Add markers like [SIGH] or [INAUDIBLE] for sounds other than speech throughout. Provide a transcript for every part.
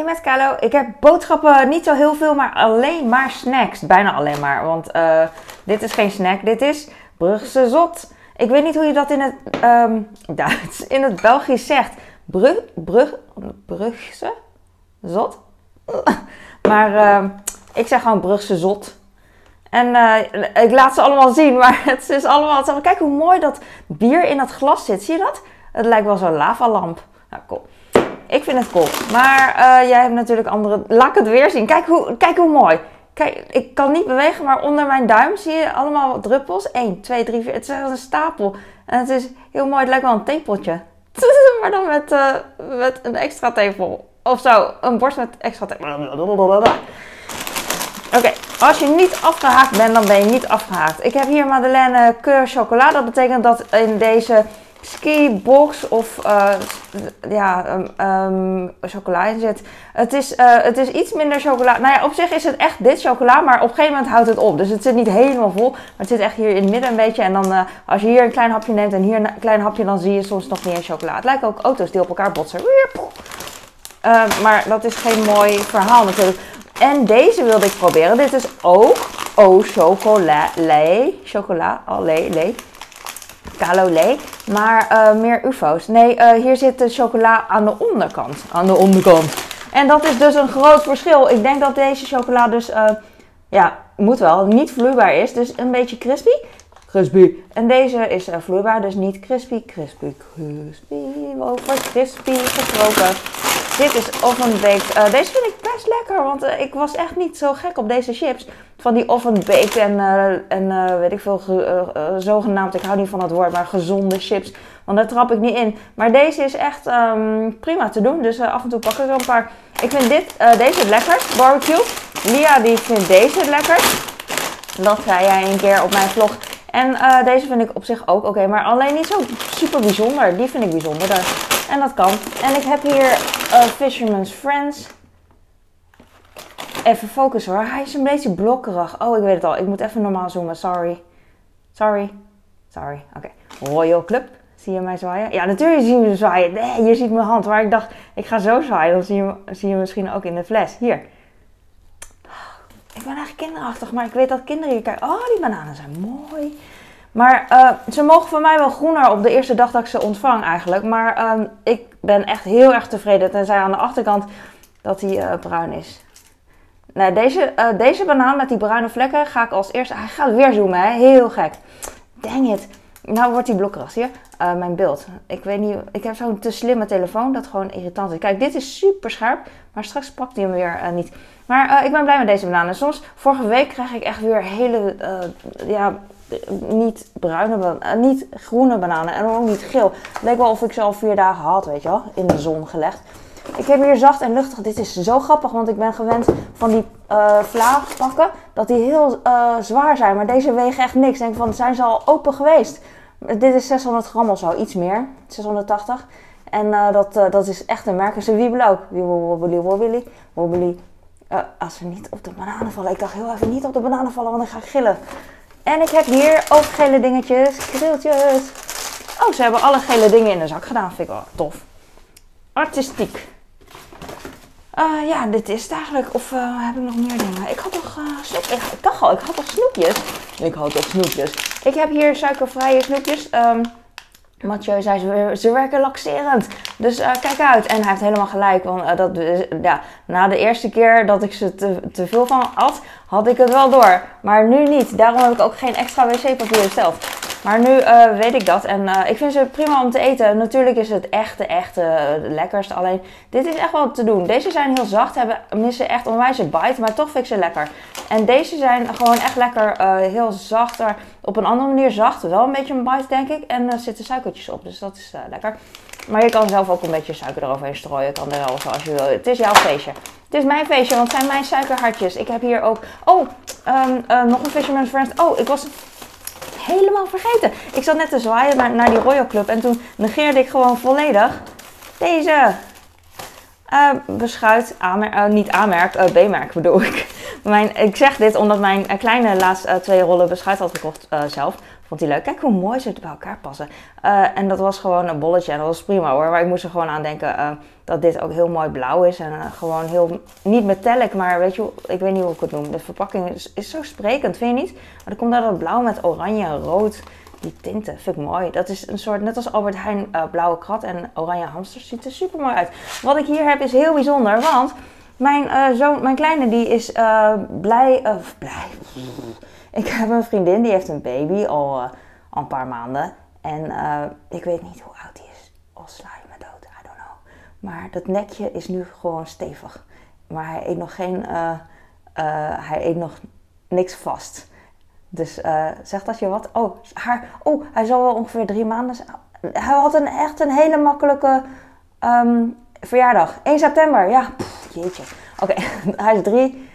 Hey met Kalo, ik heb boodschappen niet zo heel veel, maar alleen maar snacks. Bijna alleen maar, want uh, dit is geen snack, dit is Brugse zot. Ik weet niet hoe je dat in het um, [LAUGHS] Duits, in het Belgisch zegt. Brug, brug, Brugse zot? [LAUGHS] Maar uh, ik zeg gewoon Brugse zot. En uh, ik laat ze allemaal zien, maar [LAUGHS] het is allemaal. Kijk hoe mooi dat bier in dat glas zit. Zie je dat? Het lijkt wel zo'n lavalamp. Nou, cool. Ik vind het cool. Maar uh, jij hebt natuurlijk andere... Laat het weer zien. Kijk hoe, kijk hoe mooi. Kijk, ik kan niet bewegen, maar onder mijn duim zie je allemaal druppels. 1, 2, 3, 4. Het is een stapel. En het is heel mooi. Het lijkt wel een theepotje. [LAUGHS] maar dan met, uh, met een extra tepel. Of zo. Een borst met extra tepel. Oké, als je niet afgehaakt bent, dan ben je niet afgehaakt. Ik heb hier Madeleine Keur chocola. Dat betekent dat in deze skibox of uh, ja, um, um, chocola in zit. Het is, uh, het is iets minder chocola. Nou ja, op zich is het echt dit chocola, maar op een gegeven moment houdt het op. Dus het zit niet helemaal vol, maar het zit echt hier in het midden een beetje. En dan uh, als je hier een klein hapje neemt en hier een klein hapje, dan zie je soms nog meer chocola. Het lijken ook auto's die op elkaar botsen. maar dat is geen mooi verhaal natuurlijk. En deze wilde ik proberen. Dit is ook au chocola, chocola, allee, le. Calolé, maar uh, meer ufo's. Nee, uh, hier zit de chocola aan de onderkant. Aan de onderkant. En dat is dus een groot verschil. Ik denk dat deze chocola dus, uh, ja, moet wel, niet vloeibaar is. Dus een beetje crispy. Crispy. En deze is vloeibaar, dus niet crispy, crispy, crispy. Over crispy gesproken. Dit is oven baked. Uh, deze vind ik best lekker, want ik was echt niet zo gek op deze chips. Van die oven baked en, uh, en weet ik veel, zogenaamd, ik hou niet van dat woord, maar gezonde chips. Want daar trap ik niet in. Maar deze is echt um, prima te doen, dus af en toe pak ik er een paar. Ik vind dit, deze lekker, barbecue. Lia die vindt deze lekker. Dat zei jij een keer op mijn vlog. En deze vind ik op zich ook oké, maar alleen niet zo super bijzonder. Die vind ik bijzonderder. En dat kan. En ik heb hier Fisherman's Friends. Even focussen hoor. Hij is een beetje blokkerig. Oh, ik weet het al. Ik moet even normaal zoomen. Sorry. Sorry. Sorry. Oké. Royal Club. Zie je mij zwaaien? Ja, natuurlijk zie je me zwaaien. Nee, je ziet mijn hand. Maar ik dacht, ik ga zo zwaaien. Dan zie je, zie je misschien ook in de fles. Hier. Ik ben eigenlijk kinderachtig, maar ik weet dat kinderen hier kijken. Oh, die bananen zijn mooi. Maar uh, ze mogen van mij wel groener op de eerste dag dat ik ze ontvang eigenlijk. Maar uh, ik ben echt heel erg tevreden. Tenzij aan de achterkant dat hij uh, bruin is. Nou, deze, deze banaan met die bruine vlekken ga ik als eerste... Hij gaat weer zoomen, hè? Heel gek. Dang it. Nou wordt hij blokkerig, zie je? mijn beeld. Ik weet niet... Ik heb zo'n te slimme telefoon dat gewoon irritant is. Kijk, dit is super scherp. Maar straks pakt hij hem weer niet. Maar ik ben blij met deze bananen. Soms, vorige week krijg ik echt weer hele... ja, niet bruine uh, niet groene bananen en ook niet geel. Het wel of ik ze al vier dagen had, weet je wel, in de zon gelegd. Ik heb hier zacht en luchtig. Dit is zo grappig, want ik ben gewend van die uh, pakken dat die heel uh, zwaar zijn. Maar deze wegen echt niks. Ik denk van, zijn ze al open geweest? Dit is 600 gram of zo, iets meer. 680. En uh, dat, dat is echt een merk. Ze wiebelen ook. Wiebeli, wobbly, wobbly. als ze niet op de bananen vallen. Ik dacht heel even niet op de bananen vallen, want dan ga ik gillen. En ik heb hier ook gele dingetjes, krieltjes. Oh, ze hebben alle gele dingen in de zak gedaan. Vind ik wel tof. Artistiek. Uh, ja, dit is het eigenlijk. Of uh, heb ik nog meer dingen? Ik had nog uh, snoepjes. Ik, ik dacht al, ik had nog snoepjes. Ik had toch snoepjes. Ik heb hier suikervrije snoepjes. Um, Mathieu zei, ze, ze werken laxerend. Dus kijk uit. En hij heeft helemaal gelijk. Want dat, ja, na de eerste keer dat ik ze te, te veel van had, had ik het wel door. Maar nu niet. Daarom heb ik ook geen extra wc-papier besteld. Maar nu uh, weet ik dat. En ik vind ze prima om te eten. Natuurlijk is het echte, echte lekkerste. Alleen, dit is echt wel te doen. Deze zijn heel zacht. Hebben, missen echt een bite. Maar toch vind ik ze lekker. En deze zijn gewoon echt lekker. heel zacht. Op een andere manier zacht. Wel een beetje een bite, denk ik. En er zitten suikertjes op. Dus dat is lekker. Maar je kan zelf ook een beetje suiker eroverheen strooien. Kan er wel zoals je wil. Het is jouw feestje. Het is mijn feestje, want het zijn mijn suikerhartjes. Ik heb hier ook... Oh, uh, nog een Fisherman's Friends. Oh, ik was helemaal vergeten. Ik zat net te zwaaien naar, die Royal Club. En toen negeerde ik gewoon volledig deze uh, beschuit. Aanmer uh, niet aanmerk, uh, B-merk bedoel ik. Mijn, ik zeg dit omdat mijn kleine laatst twee rollen beschuit had gekocht zelf vond hij leuk. Kijk hoe mooi ze bij elkaar passen. Eh, en dat was gewoon een bolletje en dat was prima hoor. Maar ik moest er gewoon aan denken dat dit ook heel mooi blauw is. En gewoon heel, niet metallic, maar weet je, ik weet niet hoe ik het noem. De verpakking is, zo sprekend, vind je niet? Maar dan komt daar dat blauw met oranje en rood die tinten vind ik mooi. Dat is een soort, net als Albert Heijn blauwe krat en oranje hamster, ziet er super mooi uit. Wat ik hier heb is heel bijzonder, want mijn, uh, zoon, mijn kleine die is uh, blij, of blij. Ik heb een vriendin die heeft een baby al, al een paar maanden. En ik weet niet hoe oud die is. Al sla je me dood, I don't know. Maar dat nekje is nu gewoon stevig. Maar hij eet nog geen, hij eet nog niks vast. Dus zegt dat je wat? Oh, haar, oh, hij zal wel ongeveer drie maanden zijn. Hij had een, echt een hele makkelijke um, verjaardag. 1 september, ja. Jeetje. Oké, [LAUGHS] hij is drie.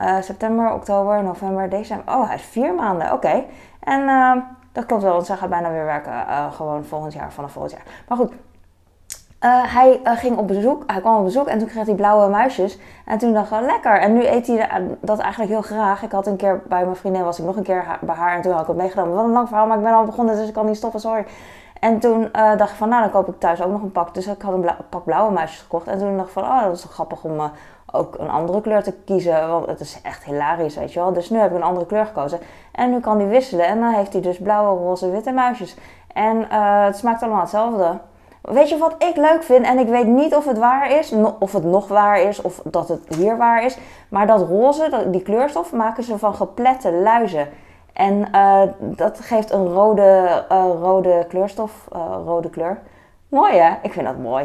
Uh, september, oktober, november, december. Oh, hij is vier maanden. Oké. En uh, dat klopt wel, want zij gaat bijna weer werken. Uh, gewoon volgend jaar, vanaf volgend jaar. Maar goed, uh, hij ging op bezoek, hij kwam op bezoek en toen kreeg hij blauwe muisjes. En toen dacht ik, lekker. En nu eet hij dat eigenlijk heel graag. Ik had een keer bij mijn vriendin, was ik nog een keer bij haar en toen had ik het meegenomen. Wat een lang verhaal, maar ik ben al begonnen, dus ik kan niet stoppen, sorry. En toen uh, dacht ik van, nou dan koop ik thuis ook nog een pak. Dus ik had een pak blauwe muisjes gekocht. En toen dacht ik van, oh dat is toch grappig om ook een andere kleur te kiezen. Want het is echt hilarisch, weet je wel. Dus nu heb ik een andere kleur gekozen. En nu kan hij wisselen. En dan heeft hij dus blauwe, roze, witte muisjes. En het smaakt allemaal hetzelfde. Weet je wat ik leuk vind? En ik weet niet of het waar is, of het nog waar is, of dat het hier waar is. Maar dat roze, die kleurstof, maken ze van geplette luizen. En uh, dat geeft een rode, uh, rode kleurstof, uh, rode kleur. Mooi hè? Ik vind dat mooi.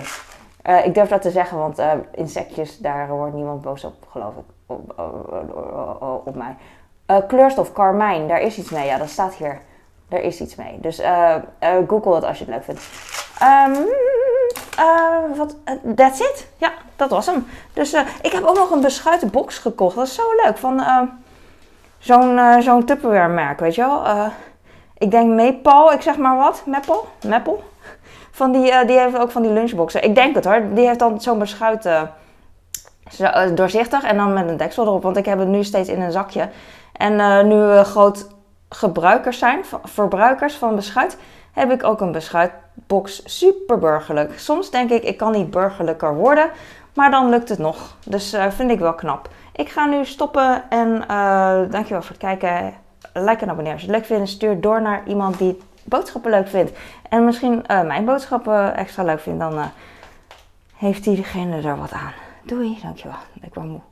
ik durf dat te zeggen, want insectjes, daar wordt niemand boos op, geloof ik, op, op, op mij. kleurstof, karmijn, daar is iets mee. Ja, dat staat hier. Er is iets mee. Dus google het als je het leuk vindt. Um, uh, wat, that's it. Ja, dat was hem. Dus ik heb ook nog een beschuiten box gekocht. Dat is zo leuk. Van uh, zo'n zo'n Tupperware merk, weet je wel. ik denk Maple, ik zeg maar wat. Maple? Maple? Van die, die heeft ook van die lunchboxen. Ik denk het hoor. Die heeft dan zo'n beschuit doorzichtig en dan met een deksel erop. Want ik heb het nu steeds in een zakje. En nu we groot gebruikers zijn, verbruikers van beschuit heb ik ook een beschuitbox. Super burgerlijk. Soms denk ik, ik kan niet burgerlijker worden. Maar dan lukt het nog. Dus uh, vind ik wel knap. Ik ga nu stoppen en uh, dankjewel voor het kijken. Like en abonneer als je het leuk vindt. Stuur door naar iemand die boodschappen leuk vindt. En misschien uh, mijn boodschappen extra leuk vindt. Dan heeft diegene er wat aan. Doei, dankjewel. Ik ben moe.